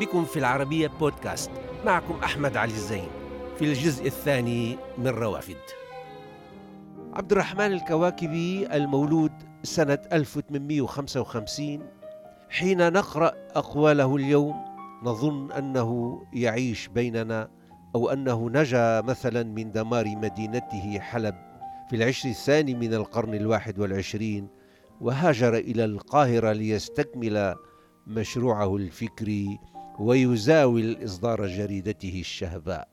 بكم في العربية بودكاست. معكم أحمد علي الزين. في الجزء الثاني من روافد. عبد الرحمن الكواكبي المولود سنة 1855 حين نقرأ أقواله اليوم نظن أنه يعيش بيننا أو أنه نجا مثلا من دمار مدينته حلب في العشر الثاني من القرن الواحد والعشرين وهاجر إلى القاهرة ليستكمل مشروعه الفكري ويزاول إصدار جريدته الشهباء.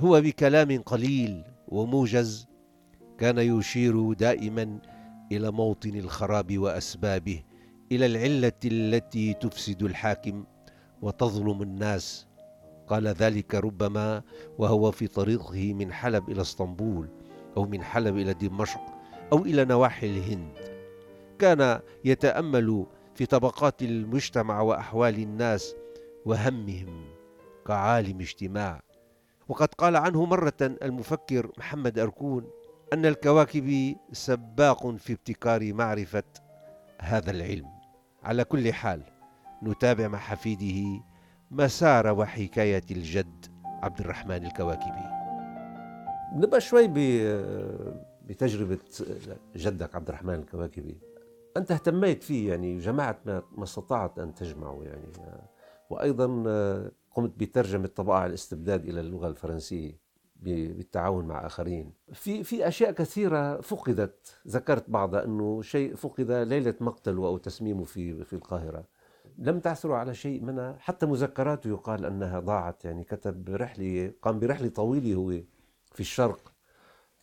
هو بكلام قليل وموجز كان يشير دائما إلى موطن الخراب وأسبابه إلى العلة التي تفسد الحاكم وتظلم الناس. قال ذلك ربما وهو في طريقه من حلب إلى اسطنبول أو من حلب إلى دمشق أو إلى نواحي الهند. كان يتأمل في طبقات المجتمع وأحوال الناس وهمهم كعالم اجتماع. وقد قال عنه مرة المفكر محمد أركون أن الكواكب سباق في ابتكار معرفة هذا العلم. على كل حال نتابع مع حفيده مسار وحكاية الجد عبد الرحمن الكواكبي. نبقى شوي بتجربة جدك عبد الرحمن الكواكبي. أنت اهتميت فيه يعني جمعت ما استطعت أن تجمعه يعني. وأيضا آه، قمت بترجمة طبائع الاستبداد إلى اللغة الفرنسية بالتعاون مع آخرين. في في أشياء كثيرة فقدت. ذكرت بعضها أنه شيء فقد ليلة مقتله أو تسميمه في في القاهرة. لم تعثروا على شيء منها حتى مذكراته يقال أنها ضاعت. يعني كتب رحلة قام برحلة طويلة هو في الشرق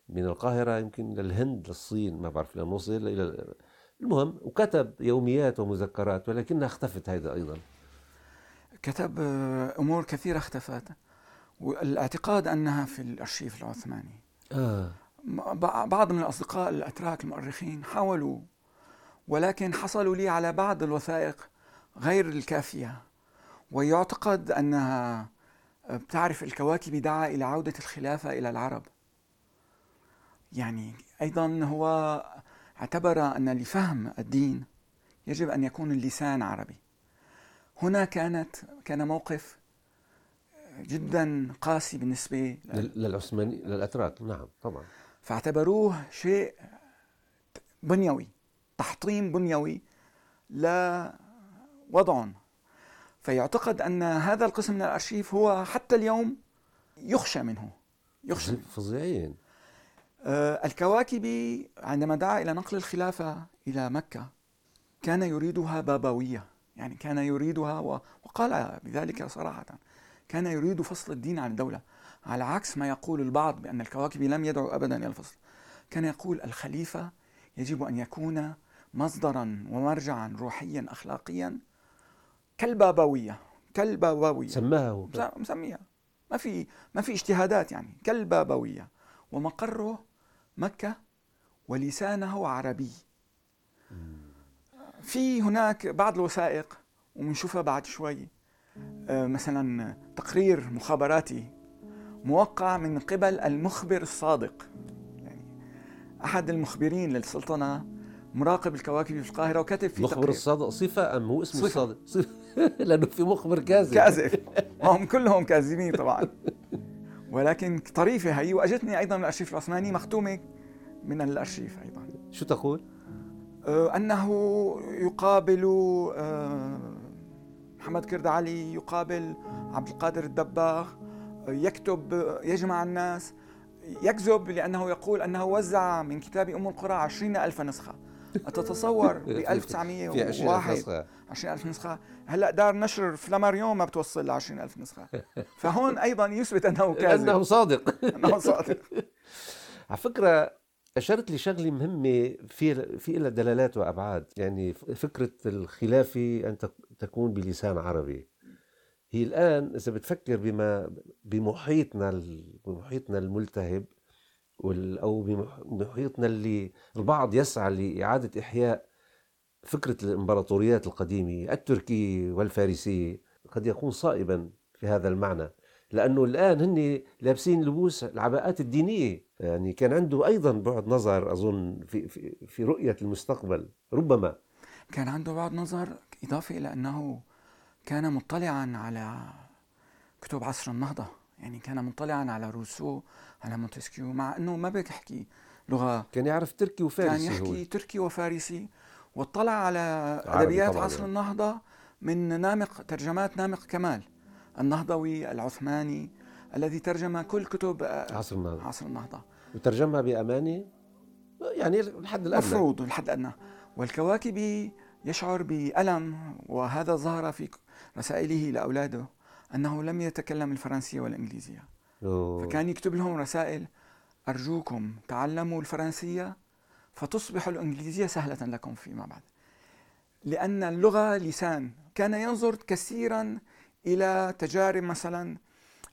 من القاهرة يمكن للهند للصين ما بعرف لما وصل إلى المهم وكتب يوميات ومذكرات ولكنها اختفت هذا أيضا. كتب آه، أمور كثيرة اختفت. والاعتقاد أنها في الأرشيف العثماني. آه. بعض من الأصدقاء الأتراك المؤرخين حاولوا ولكن حصلوا لي على بعض الوثائق غير الكافية. ويعتقد أنها بتعرف الكواكب دعا إلى عودة الخلافة إلى العرب. يعني أيضا هو اعتبر أن لفهم الدين يجب أن يكون اللسان عربي. هنا كانت كان موقف جدا قاسي بالنسبة للعثماني للأتراك. نعم طبعا. فاعتبروه شيء بنيوي تحطيم بنيوي لوضعهم. فيعتقد أن هذا القسم من الأرشيف هو حتى اليوم يخشى منه. يخشى. فظيعين. آه، الكواكبي عندما دعا إلى نقل الخلافة إلى مكة كان يريدها بابوية. يعني كان يريدها وقال بذلك صراحة كان يريد فصل الدين عن الدولة على عكس ما يقول البعض بأن الكواكبي لم يدعو أبدا إلى الفصل. كان يقول الخليفة يجب أن يكون مصدرا ومرجعا روحيا أخلاقيا كالبابوية كالبابوية. سماها مسميها. ما في ما في اجتهادات يعني. كالبابوية. ومقره مكة ولسانه عربي. في هناك بعض الوثائق وبنشوفها بعد شوي. آه، مثلا تقرير مخابراتي موقع من قبل المخبر الصادق. يعني أحد المخبرين للسلطنة مراقب الكواكب في القاهرة وكتب في مخبر الصادق صفة أم؟ هو اسمه الصادق. صفة. لأنه في مخبر كاذب. كاذب. وهم كلهم كاذبين طبعا. ولكن طريفة هي. وأجتني أيضا من الأرشيف العثماني مختومة من الأرشيف أيضا. شو تقول؟ آه أنه يقابل آه محمد كرد علي يقابل عبد القادر الدباغ آه يكتب يجمع الناس. يكذب لأنه يقول أنه وزع من كتاب أم القرى عشرين ألف نسخة. أتتصور ب 1901 20 ألف نسخة. هلأ دار نشر فلاماريون ما بتوصل ل 20 ألف نسخة. فهون أيضا يثبت أنه كاذب. أنه صادق. أنه صادق. على فكرة أشرت لشغلة مهمة في في لها دلالات وأبعاد. يعني فكرة الخلافة أن تكون بلسان عربي. هي الآن إذا بتفكر بما بمحيطنا بمحيطنا الملتهب أو بمحيطنا اللي البعض يسعى لإعادة إحياء فكرة الإمبراطوريات القديمة التركية والفارسية قد يكون صائبا في هذا المعنى. لأنه الآن هن لابسين لبوس العباءات الدينية. يعني كان عنده أيضا بعد نظر أظن في, في, في رؤية المستقبل ربما. كان عنده بعد نظر إضافة إلى أنه كان مطلعا على كتب عصر النهضة. يعني كان مطلعا على روسو على مونتسكيو مع أنه ما بيحكي لغة. كان يعرف تركي وفارسي كان يحكي هو. تركي وفارسي. واطلع على أدبيات طبعاً. عصر يعني. النهضة من نامق ترجمات نامق كمال. النهضوي العثماني الذي ترجم كل كتب آه، عصر النهضة. عصر النهضة. وترجمها بأماني؟ يعني الحد الأدنى. مفروض الحد الأدنى. والكواكبي يشعر بألم وهذا ظهر في رسائله لأولاده أنه لم يتكلم الفرنسية والإنجليزية. أوه. فكان يكتب لهم رسائل أرجوكم تعلموا الفرنسية فتصبح الإنجليزية سهلة لكم فيما بعد. لأن اللغة لسان كان ينظر كثيرا إلى تجارب مثلا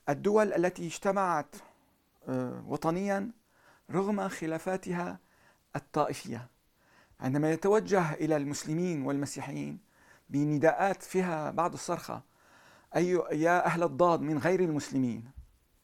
الدول التي اجتمعت آه، وطنيا رغم خلافاتها الطائفية. عندما يتوجه إلى المسلمين والمسيحيين بنداءات فيها بعض الصرخة أي يا أهل الضاد من غير المسلمين.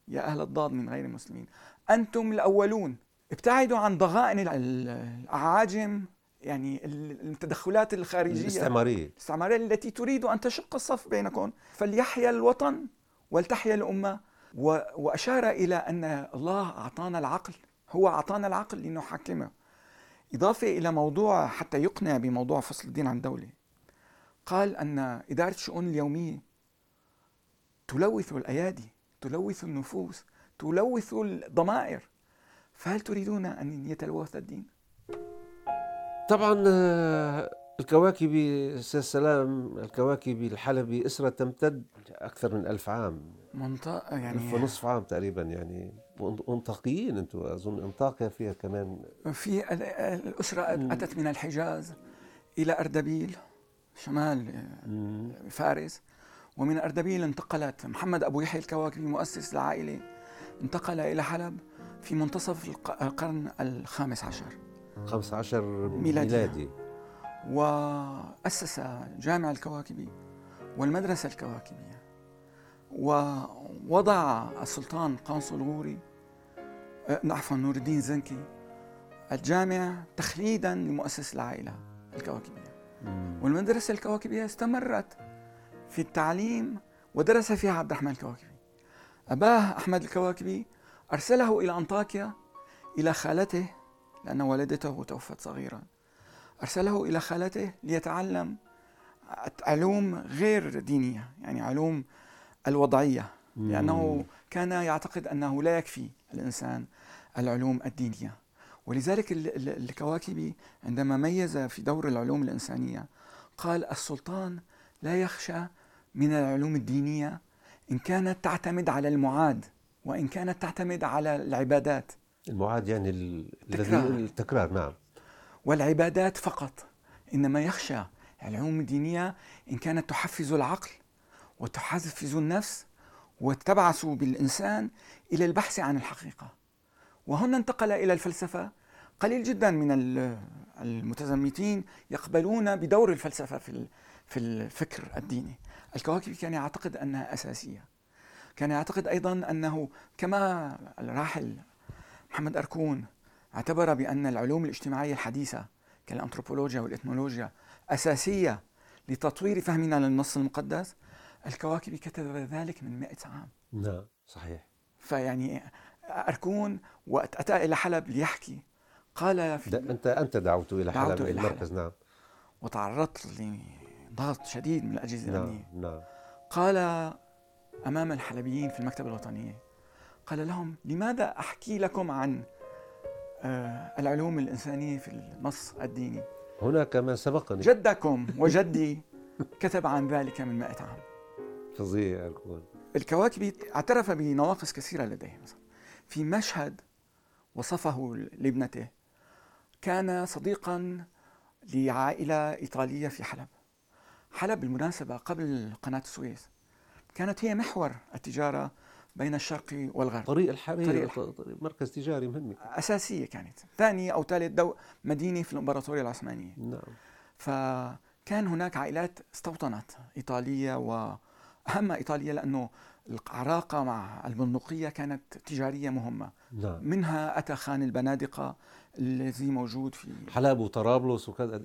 يا أهل الضاد من غير المسلمين. أنتم الأولون ابتعدوا عن ضغائن ال- الأعاجم يعني التدخلات الخارجية. الاستعمارية. الاستعمارية التي تريد أن تشق الصف بينكم. فليحيا الوطن ولتحيا الأمة. وأشار إلى أن الله أعطانا العقل. هو أعطانا العقل لنحكمه إضافة إلى موضوع حتى يقنع بموضوع فصل الدين عن الدولة قال أن إدارة الشؤون اليومية تلوث الأيادي تلوث النفوس تلوث الضمائر. فهل تريدون أن يتلوث الدين؟ طبعا آه، الكواكبي أستاذ سلام الكواكبي الحلبي اسرة تمتد أكثر من ألف عام منطقة ألف يعني ونصف عام تقريبا يعني وانطاقيين أنتم أظن انطاكيا فيها كمان في ال- الأسرة مم. أتت من الحجاز إلى أردبيل شمال مم. فارس ومن أردبيل انتقلت محمد أبو يحيى الكواكبي مؤسس العائلة انتقل إلى حلب في منتصف الق- القرن الخامس عشر 15 ميلادي. ميلادي وأسس جامع الكواكبي والمدرسة الكواكبية ووضع السلطان قنصل غوري آه، عفوا نور الدين زنكي الجامع تخليدا لمؤسس العائلة الكواكبية. والمدرسة الكواكبية استمرت في التعليم ودرس فيها عبد الرحمن الكواكبي أباه أحمد الكواكبي أرسله إلى أنطاكيا إلى خالته لأن والدته توفت صغيرا. أرسله إلى خالته ليتعلم علوم غير دينية يعني علوم الوضعية لأنه. كان يعتقد أنه لا يكفي الإنسان العلوم الدينية. ولذلك ال- ال- الكواكبي عندما ميز في دور العلوم الإنسانية قال السلطان لا يخشى من العلوم الدينية إن كانت تعتمد على المعاد وإن كانت تعتمد على العبادات. المعاد يعني ال- الذي تكرار. التكرار نعم. والعبادات فقط إنما يخشى العلوم الدينية إن كانت تحفز العقل وتحفز النفس وتبعث بالإنسان إلى البحث عن الحقيقة. وهنا انتقل إلى الفلسفة. قليل جدا من ال- المتزمتين يقبلون بدور الفلسفة في في الفكر الديني. الكواكب كان يعتقد أنها أساسية. كان يعتقد أيضا أنه كما الراحل محمد أركون اعتبر بأن العلوم الاجتماعية الحديثة كالأنثروبولوجيا والإثنولوجيا أساسية لتطوير فهمنا للنص المقدس الكواكب كتب ذلك من مئة عام. نعم. صحيح. فيعني أركون وقت أتى إلى حلب ليحكي. قال في انت أنت دعوته إلى دعوته حلب إلى المركز نعم. وتعرضت لضغط شديد من الأجهزة نعم الأمنية. نعم. قال أمام الحلبيين في المكتبة الوطنية قال لهم لماذا أحكي لكم عن آه، العلوم الإنسانية في النص الديني؟ هناك من سبقني. جدكم وجدي كتب عن ذلك من مئة عام. فظيع يكون الكواكبي اعترف بنواقص كثيرة لديه مثلا في مشهد وصفه لابنته كان صديقا لعائلة إيطالية في حلب. حلب بالمناسبة قبل قناة السويس. كانت هي محور التجارة بين الشرق والغرب. طريق الحرير طريق طريق مركز تجاري مهم أساسية كانت. ثاني أو ثالث دو مدينة في الإمبراطورية العثمانية. نعم. فكان هناك عائلات استوطنت إيطالية وأهم إيطالية لأنه العلاقة مع البندقية كانت تجارية مهمة. نعم. منها أتى خان البنادقة الذي موجود في حلب وطرابلس وكذا.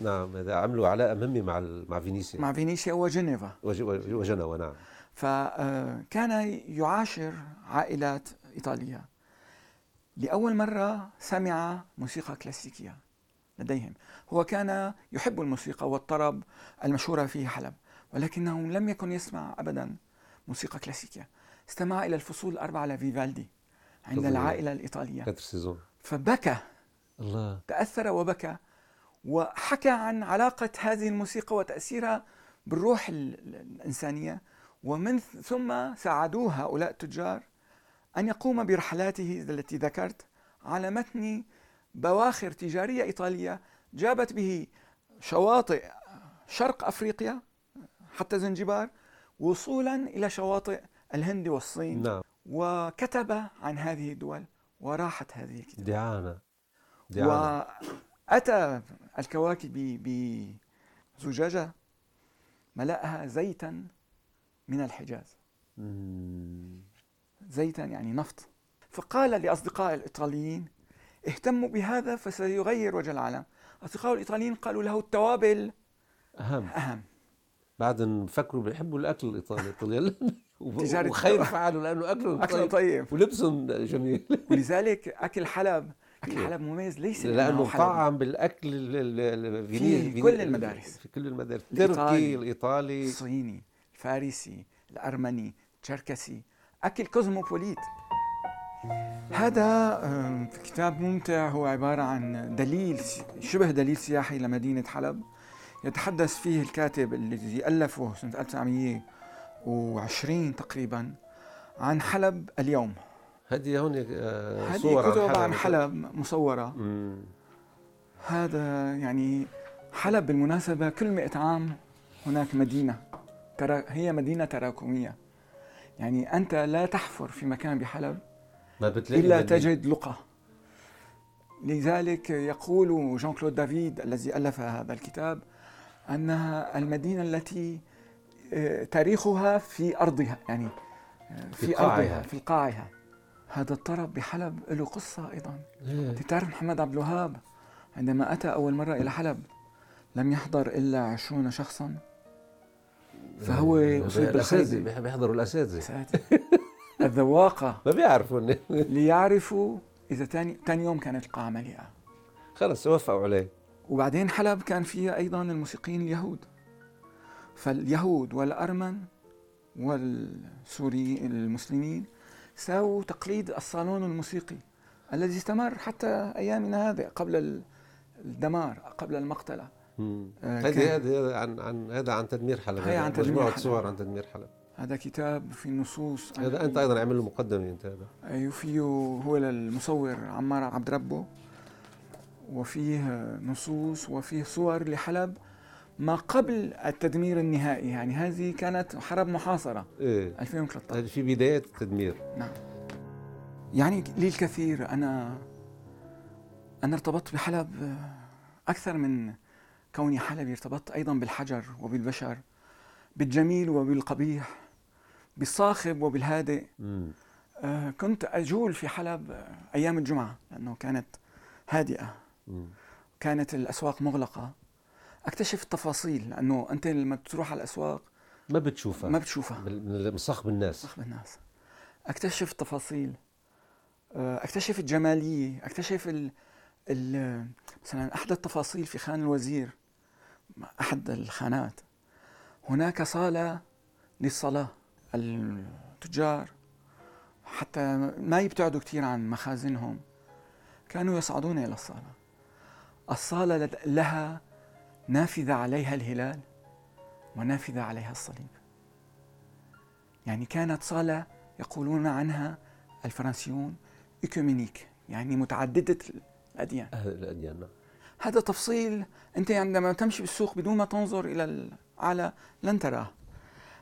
نعم هذا عملوا علاقة مهمة مع مع فينيسيا. مع فينيسيا وجنيفا. وج- وجنوى نعم. فكان يعاشر عائلات إيطالية. لأول مرة سمع موسيقى كلاسيكية لديهم. هو كان يحب الموسيقى والطرب المشهورة في حلب ولكنه لم يكن يسمع أبدا موسيقى كلاسيكية. استمع إلى الفصول الأربعة لفيفالدي عند. العائلة الإيطالية. فبكى. الله. تأثر وبكى وحكى عن علاقة هذه الموسيقى وتأثيرها بالروح ال- ال- الإنسانية. ومن ثم ساعدوه هؤلاء التجار أن يقوم برحلاته التي ذكرت على متن بواخر تجارية إيطالية جابت به شواطئ شرق أفريقيا حتى زنجبار وصولا إلى شواطئ الهند والصين نعم. وكتب عن هذه الدول وراحت هذه الكتاب. دعانة دعانة وأتى الكواكب بزجاجة ملأها زيتا من الحجاز. زيتا يعني نفط. فقال لأصدقاء الإيطاليين اهتموا بهذا فسيغير وجه العالم. أصدقاء الإيطاليين قالوا له التوابل أهم. أهم. بعد فكروا بيحبوا الأكل الإيطالي الإيطاليين وخير. فعلوا لأنه أكلهم أكله طيب طيب. ولبسهم جميل. ولذلك أكل حلب. أكل حلب مميز ليس لأنه. طعم بالأكل ال- ال- ال- في كل المدارس. في كل المدارس. التركي الإيطالي. الصيني. الفارسي الأرمني التشركسي أكل كوزموبوليت. هذا كتاب ممتع هو عبارة عن دليل شبه دليل سياحي لمدينة حلب. يتحدث فيه الكاتب الذي ألفه سنة 1920 تقريبا عن حلب اليوم. هذه هون آه، هذه صور كتب عن حلب مصورة. مم. هذا يعني حلب بالمناسبة كل مئة عام هناك مدينة. هي مدينة تراكمية يعني أنت لا تحفر في مكان بحلب ما بتلاقي إلا مدينة. تجد لقى لذلك يقول جان كلود دافيد الذي ألف هذا الكتاب أنها المدينة التي آه، تاريخها في أرضها يعني آه، في في قاعها. أرضها في قاعها هذا الطرب بحلب له قصة أيضا إيه. أنت تعرف محمد عبد الوهاب عندما أتى أول مرة إلى حلب لم يحضر إلا عشرون شخصا فهو أصيب الأساتذة. بالخزي بيح- بيحضروا الأساتذة. ساتر. الذواقة. ما بيعرفوا ليعرفوا إذا تاني, تاني يوم كانت القاعة مليئة خلص وافقوا عليه. وبعدين حلب كان فيها أيضا الموسيقيين اليهود. فاليهود والأرمن والسوري المسلمين ساووا تقليد الصالون الموسيقي الذي استمر حتى أيامنا هذه قبل ال- الدمار قبل المقتلة. مم. آه، هذه عن عن هذا عن تدمير حلب هي هذا عن تدمير مجموعة. صور عن تدمير حلب هذا كتاب في النصوص هذا أنت أيضا عامل له مقدمة أنت هذا. أيوة فيه هو للمصور عمار عبد ربه وفيه نصوص وفيه صور لحلب ما قبل التدمير النهائي. يعني هذه كانت حرب محاصرة. إيه. 2013 هذه في بداية التدمير. نعم. يعني لي الكثير أنا أنا ارتبطت بحلب أكثر من كوني حلبي ارتبطت أيضا بالحجر وبالبشر بالجميل وبالقبيح بالصاخب وبالهادئ. آه، كنت أجول في حلب أيام الجمعة لأنه كانت هادئة. مم. كانت الأسواق مغلقة. أكتشف التفاصيل لأنه أنت لما تروح على الأسواق ما بتشوفها. ما بتشوفها. من صخب الناس. صخب الناس. أكتشف التفاصيل. آه، أكتشف الجمالية. أكتشف ال ال مثلا أحد التفاصيل في خان الوزير. أحد الخانات. هناك صالة للصلاة. التجار حتى ما يبتعدوا كثير عن مخازنهم. كانوا يصعدون إلى الصالة. الصالة لها نافذة عليها الهلال ونافذة عليها الصليب. يعني كانت صالة يقولون عنها الفرنسيون إيكومينيك يعني متعددة الأديان. أهل الأديان نعم. هذا تفصيل. أنت عندما تمشي بالسوق بدون ما تنظر إلى الأعلى لن تراه.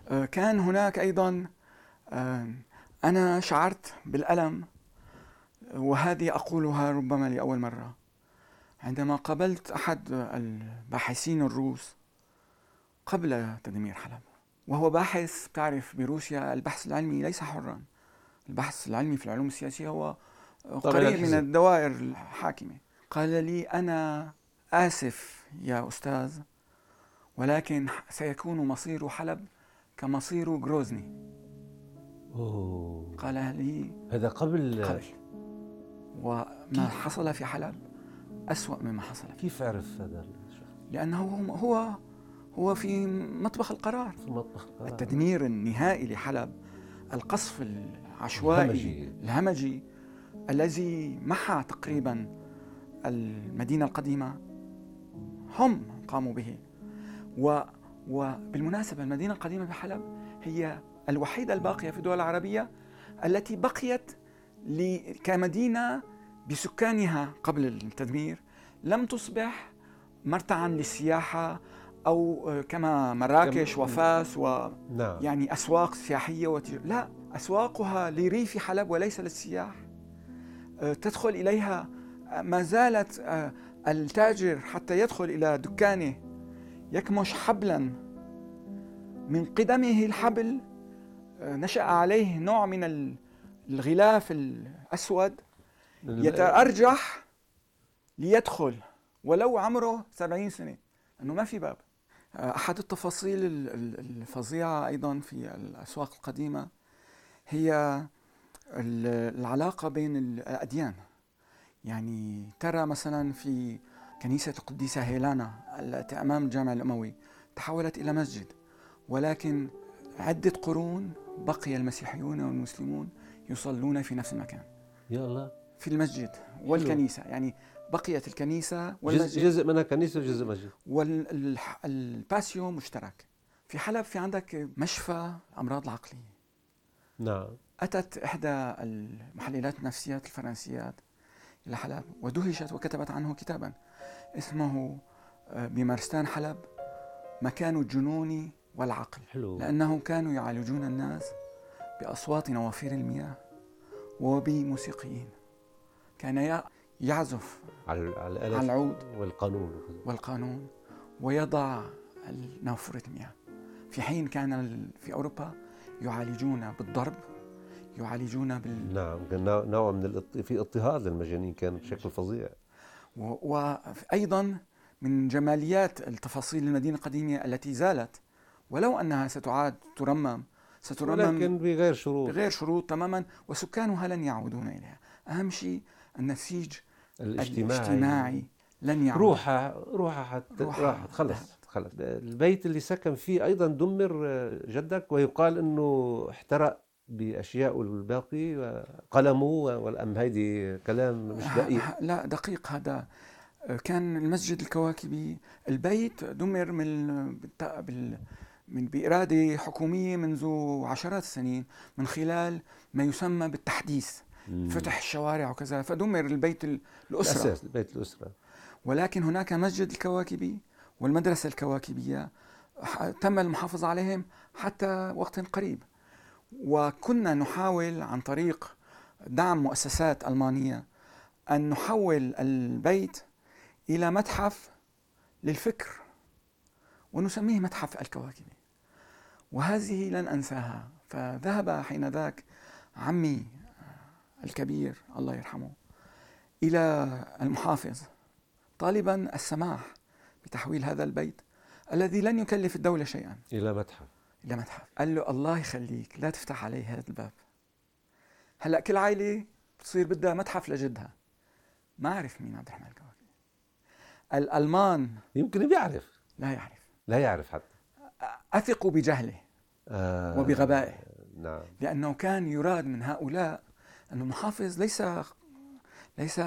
آه، كان هناك أيضا آه، أنا شعرت بالألم وهذه أقولها ربما لأول مرة. عندما قابلت أحد الباحثين الروس قبل تدمير حلب وهو باحث بتعرف بروسيا البحث العلمي ليس حرا. البحث العلمي في العلوم السياسية هو قريب من الدوائر الحاكمة. قال لي أنا آسف يا أستاذ ولكن سيكون مصير حلب كمصير جروزني أوه. قال لي هذا قبل قبل وما حصل في حلب أسوأ مما حصل كيف عرف هذا الشخص؟ لأنه هو هو في مطبخ القرار في مطبخ القرار التدمير النهائي لحلب القصف العشوائي الهمجي. الهمجي الذي محى تقريبا المدينة القديمة هم قاموا به. و وبالمناسبة المدينة القديمة بحلب هي الوحيدة الباقية في الدول العربية التي بقيت كمدينة بسكانها قبل التدمير. لم تصبح مرتعا للسياحة أو كما مراكش وفاس و نعم. يعني أسواق سياحية وتج... لا أسواقها لريف حلب وليس للسياح. آه، تدخل إليها ما زالت آه، التاجر حتى يدخل إلى دكانه يكمش حبلا. من قدمه الحبل آه، نشأ عليه نوع من ال- الغلاف الأسود يتأرجح ليدخل ولو عمره سبعين سنة أنه ما في باب. أحد التفاصيل ال- ال- الفظيعة أيضا في الأسواق القديمة هي ال- العلاقة بين الأديان. يعني ترى مثلا في كنيسة القديسة هيلانا التي أمام الجامع الأموي تحولت إلى مسجد ولكن عدة قرون بقي المسيحيون والمسلمون يصلون في نفس المكان. يا الله. في المسجد والكنيسة يعني بقيت الكنيسة والمسجد. جزء منها كنيسة وجزء مسجد. والباسيو مشترك. في حلب في عندك مشفى أمراض العقلية. نعم. أتت إحدى المحللات النفسيات الفرنسيات إلى حلب ودهشت وكتبت عنه كتابا اسمه آه، بمارستان حلب مكان الجنون والعقل. حلو. لأنه كانوا يعالجون الناس بأصوات نوافير المياه وبموسيقيين. كان يعزف على على العود والقانون. والقانون ويضع نافورة المياه. في حين كان في أوروبا يعالجون بالضرب يعالجون بال نعم كان نوع- من الاضط... في اضطهاد للمجانين كان بشكل فظيع. و- وأيضا من جماليات التفاصيل المدينة القديمة التي زالت ولو أنها ستعاد ترمم سترمم ولكن بغير شروط. بغير شروط تماما وسكانها لن يعودون إليها. أهم شيء النسيج الاجتماعي. الاجتماعي لن يعود. روحها روحها حت... روحها راحت خلص. خلص. البيت اللي سكن فيه أيضا دمر جدك ويقال إنه احترق. بأشياء الباقي قلمه والأم. هيدي كلام مش دقيق. لا دقيق. هذا كان المسجد الكواكبي. البيت دمر من بال من بإرادة حكومية منذ عشرات السنين من خلال ما يسمى بالتحديث مم. فتح الشوارع وكذا. فدمر البيت ال- الأسرة. الاساس بيت الأسرة. ولكن هناك مسجد الكواكبي والمدرسة الكواكبية تم المحافظة عليهم حتى وقت قريب. وكنا نحاول عن طريق دعم مؤسسات ألمانية أن نحول البيت إلى متحف للفكر ونسميه متحف الكواكب وهذه لن أنساها. فذهب حين ذاك عمي الكبير الله يرحمه إلى المحافظ طالبا السماح بتحويل هذا البيت الذي لن يكلف الدولة شيئا. إلى متحف. إلى متحف. قال له الله يخليك لا تفتح عليه هذا الباب. هلأ كل عائلة بتصير بدها متحف لجدها. ما أعرف مين عبد الرحمن الكواكبي الألمان. يمكن بيعرف. لا يعرف. لا يعرف حتى. أثقوا بجهله آه وبغبائه. نعم. لأنه كان يراد من هؤلاء أن المحافظ ليس ليس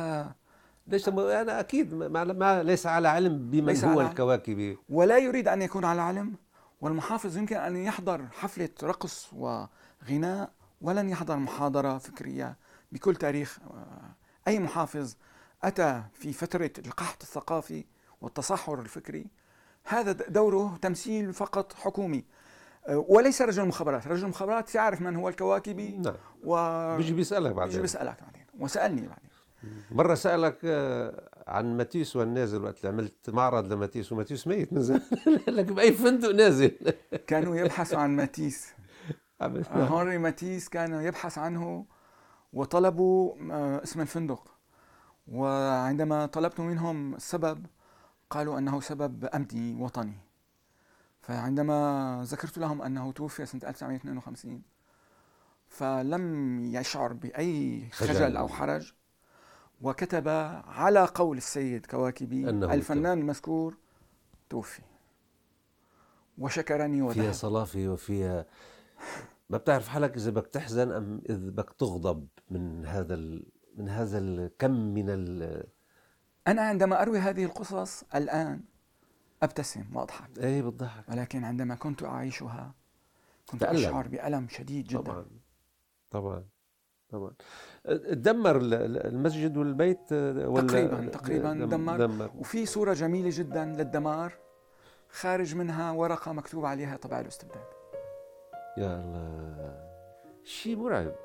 ليس. أنا أكيد ما... ما ليس على علم بمن ليس هو الكواكبي. ولا يريد أن يكون على علم. والمحافظ يمكن أن يحضر حفلة رقص وغناء ولن يحضر محاضرة فكرية بكل تاريخ. آه، أي محافظ أتى في فترة القحط الثقافي والتصحر الفكري هذا دوره تمثيل فقط حكومي. آه، وليس رجل مخابرات رجل مخابرات يعرف من هو الكواكبي نعم. و بيجي بيسألك بعدين. بيجي بيسألك بعدين. وسألني بعدين. مرة سألك آه، عن ماتيس والنازل وقت اللي عملت معرض لماتيس وماتيس ميت من زمان. لك بأي فندق نازل. كانوا يبحثوا عن ماتيس. هنري ماتيس كان يبحث عنه وطلبوا آه، اسم الفندق. وعندما طلبت منهم السبب قالوا أنه سبب أمني وطني. فعندما ذكرت لهم أنه توفي سنة 1952 فلم يشعر بأي خجل أو حرج. وكتب على قول السيد كواكبي الفنان المذكور توفي. وشكرني وذهب. فيها صلافة وفيها ما بتعرف حالك إذا بدك تحزن أم إذا بدك تغضب من هذا ال... من هذا الكم من ال... أنا عندما أروي هذه القصص الآن أبتسم وأضحك. إيه بتضحك ولكن عندما كنت أعيشها كنت تألم. أشعر بألم شديد جدا. طبعا. طبعا. طبعا. دمر المسجد والبيت ولا تقريبا تقريبا دمر, دمر. وفي صورة جميلة جدا للدمار خارج منها ورقة مكتوب عليها طبع الاستبداد. يا الله. شيء مرعب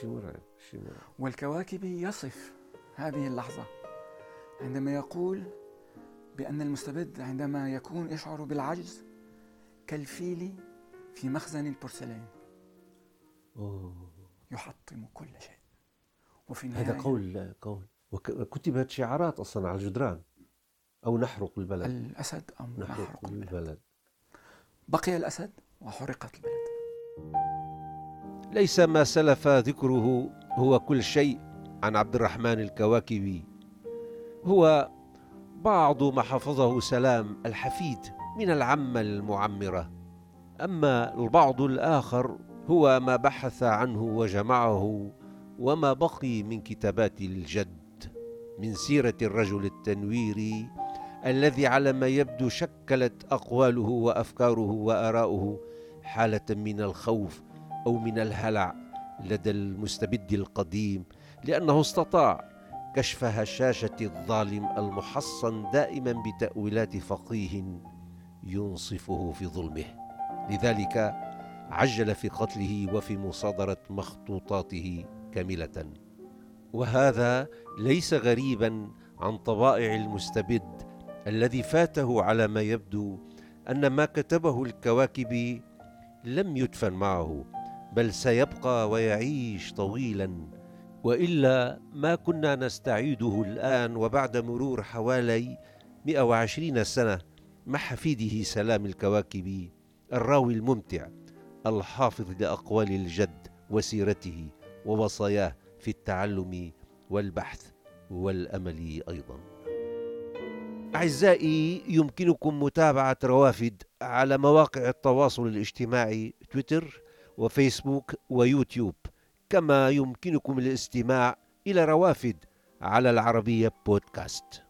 شيء مرعب شيء مرعب. والكواكبي يصف هذه اللحظة عندما يقول بأن المستبد عندما يكون يشعر بالعجز كالفيل في مخزن البورسلين. أوه. يحطم كل شيء. وفي النهاية هذا قول. قول وكتبت شعارات أصلا على الجدران. أو نحرق البلد. الأسد أم نحرق, نحرق البلد. البلد. بقي الأسد وحرقت البلد. ليس ما سلف ذكره هو كل شيء عن عبد الرحمن الكواكبي. هو بعض ما حفظه سلام الحفيد من العمة المعمرة. أما البعض الآخر هو ما بحث عنه وجمعه وما بقي من كتابات الجد من سيرة الرجل التنويري الذي على ما يبدو شكلت أقواله وأفكاره وآراؤه حالة من الخوف أو من الهلع لدى المستبد القديم لأنه استطاع كشف هشاشة الظالم المحصن دائما بتأويلات فقيه ينصفه في ظلمه. لذلك عجل في قتله وفي مصادرة مخطوطاته كاملة. وهذا ليس غريبا عن طبائع المستبد الذي فاته على ما يبدو أن ما كتبه الكواكب لم يدفن معه بل سيبقى ويعيش طويلا. وإلا ما كنا نستعيده الآن وبعد مرور حوالي 120 سنة مع حفيده سلام الكواكب الراوي الممتع. الحافظ لأقوال الجد وسيرته ووصاياه في التعلم والبحث والأمل أيضا. أعزائي يمكنكم متابعة روافد على مواقع التواصل الاجتماعي تويتر وفيسبوك ويوتيوب. كما يمكنكم الاستماع إلى روافد على العربية بودكاست.